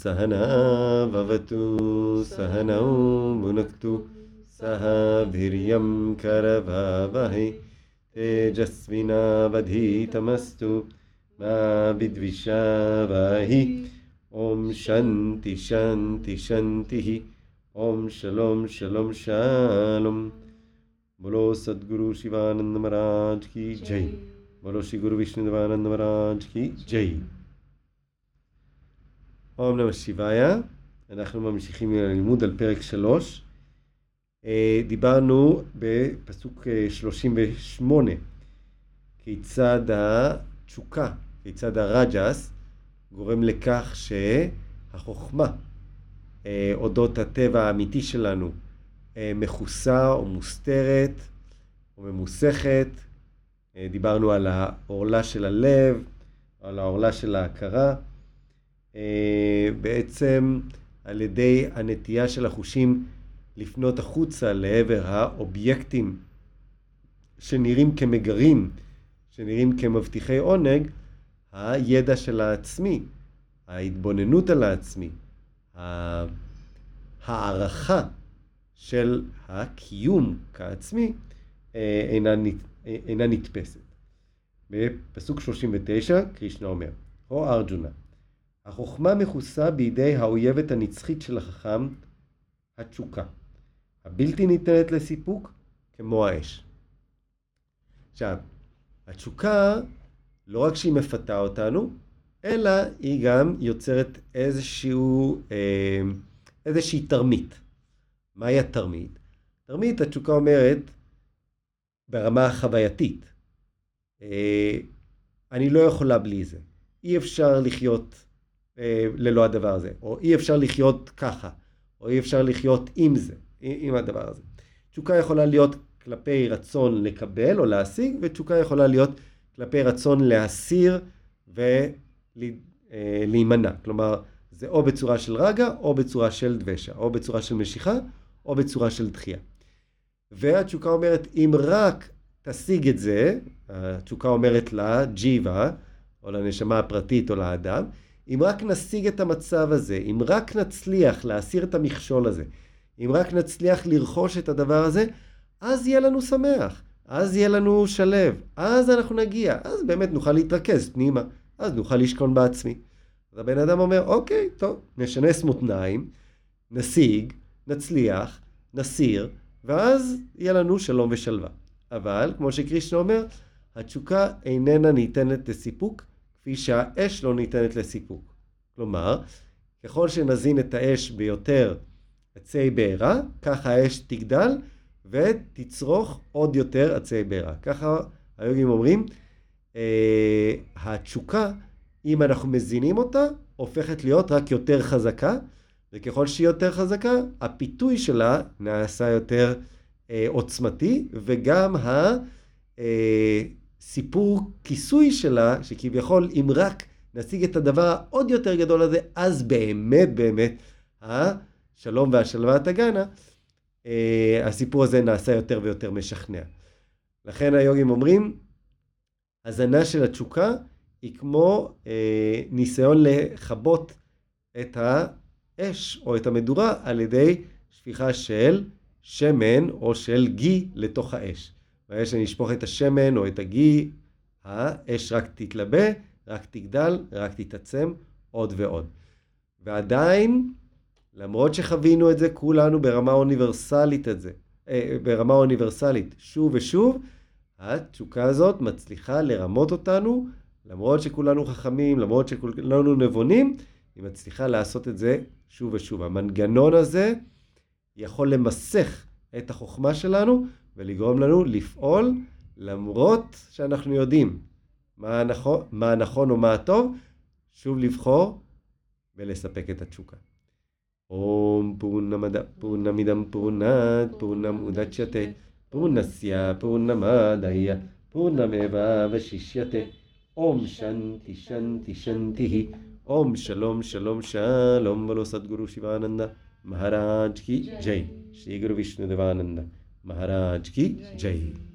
सहना भवतु सहनौ भुनक्तु सह वीर्यं करभावहै तेजस्विनावधीतमस्तु Vidvishavahi Om Shanti Shanti Shanti Om Shalom Shalom Shalom Bolo Sadguru Shivananda Maharaj Ki Jai Bolo Shri Guru Vishnu Devananda Maharaj Ki Jai אום נמא שיביה, אנחנו ממשיכים ללימוד על פרק שלוש. אה, דיברנו בפסוק אה, 38, כיצד התשוקה, כיצד הרג'ס גורם לכך שהחוכמה אה, אודות הטבע האמיתי שלנו אה, מכוסה או מוסתרת או ממוסכת. אה, דיברנו על העורלה של הלב, על העורלה של ההכרה. בעצם על ידי הנטייה של החושים לפנות החוצה לעבר האובייקטים שנראים כמגרים, שנראים כמבטיחי עונג, הידע של העצמי, ההתבוננות על העצמי, הערכה של הקיום כעצמי אה, אינה, אינה נתפסת. בפסוק 39 קרישנה אומר, או ארג'ונה החוכמה מכוסה בידי האויבת הנצחית של החכם, התשוקה, הבלתי ניתנת לסיפוק כמו האש. עכשיו, התשוקה, לא רק שהיא מפתה אותנו, אלא היא גם יוצרת איזשהו, אה, איזושהי תרמית. מהי התרמית? תרמית, התשוקה אומרת, ברמה החווייתית, אה, אני לא יכולה בלי זה. אי אפשר לחיות ללא הדבר הזה, או אי אפשר לחיות ככה, או אי אפשר לחיות עם זה, עם הדבר הזה. תשוקה יכולה להיות כלפי רצון לקבל או להשיג, ותשוקה יכולה להיות כלפי רצון להסיר ולהימנע. כלומר, זה או בצורה של רגע, או בצורה של דבשה, או בצורה של משיכה, או בצורה של דחייה. והתשוקה אומרת, אם רק תשיג את זה, התשוקה אומרת לג'יבה, או לנשמה הפרטית או לאדם, אם רק נשיג את המצב הזה, אם רק נצליח להסיר את המכשול הזה, אם רק נצליח לרכוש את הדבר הזה, אז יהיה לנו שמח, אז יהיה לנו שלב, אז אנחנו נגיע, אז באמת נוכל להתרכז פנימה, אז נוכל לשכון בעצמי. אז הבן אדם אומר, אוקיי, טוב, נשנס מותניים, נשיג, נצליח, נסיר, ואז יהיה לנו שלום ושלווה. אבל, כמו שקרישנה אומר, התשוקה איננה ניתנת לסיפוק, כפי שהאש לא ניתנת לסיפוק. כלומר, ככל שנזין את האש ביותר עצי בעירה, ככה האש תגדל ותצרוך עוד יותר עצי בעירה. ככה היוגים אומרים, אה, התשוקה, אם אנחנו מזינים אותה, הופכת להיות רק יותר חזקה, וככל שהיא יותר חזקה, הפיתוי שלה נעשה יותר אה, עוצמתי, וגם ה... אה, כיסוי שלה, שכביכול אם רק נשיג את הדבר העוד יותר גדול הזה, אז באמת באמת השלום והשלווה תגענה, הסיפור הזה נעשה יותר ויותר משכנע. לכן היוגים אומרים, הזנה של התשוקה היא כמו אה, ניסיון לכבות את האש או את המדורה על ידי שפיכה של שמן או של גי לתוך האש. ברגע שנשפוך את השמן או את הגי, האש רק תתלבה, רק תגדל, רק תתעצם עוד ועוד. ועדיין, למרות שחווינו את זה כולנו ברמה אוניברסלית את זה, אה, ברמה אוניברסלית, שוב ושוב, התשוקה הזאת מצליחה לרמות אותנו, למרות שכולנו חכמים, למרות שכולנו נבונים, היא מצליחה לעשות את זה שוב ושוב. המנגנון הזה יכול למסך את החוכמה שלנו ולגרום לנו לפעול למרות שאנחנו יודעים מה הנכון, מה הנכון או מה הטוב, שוב לבחור ולספק את התשוקה. ॐ पूर्णमद, पूर्णमिदं पूर्णात् पूर्णम् उदच्यते। पूर्णस्य पूर्णमादय पूर्णमेवावशिष्यते ओम शांति शांति शांति ही ओम शलोम शलोम बलो बोलो सदगुरु महाराज की जय। श्री गुरु विष्णुदेवानंद महाराज की जय।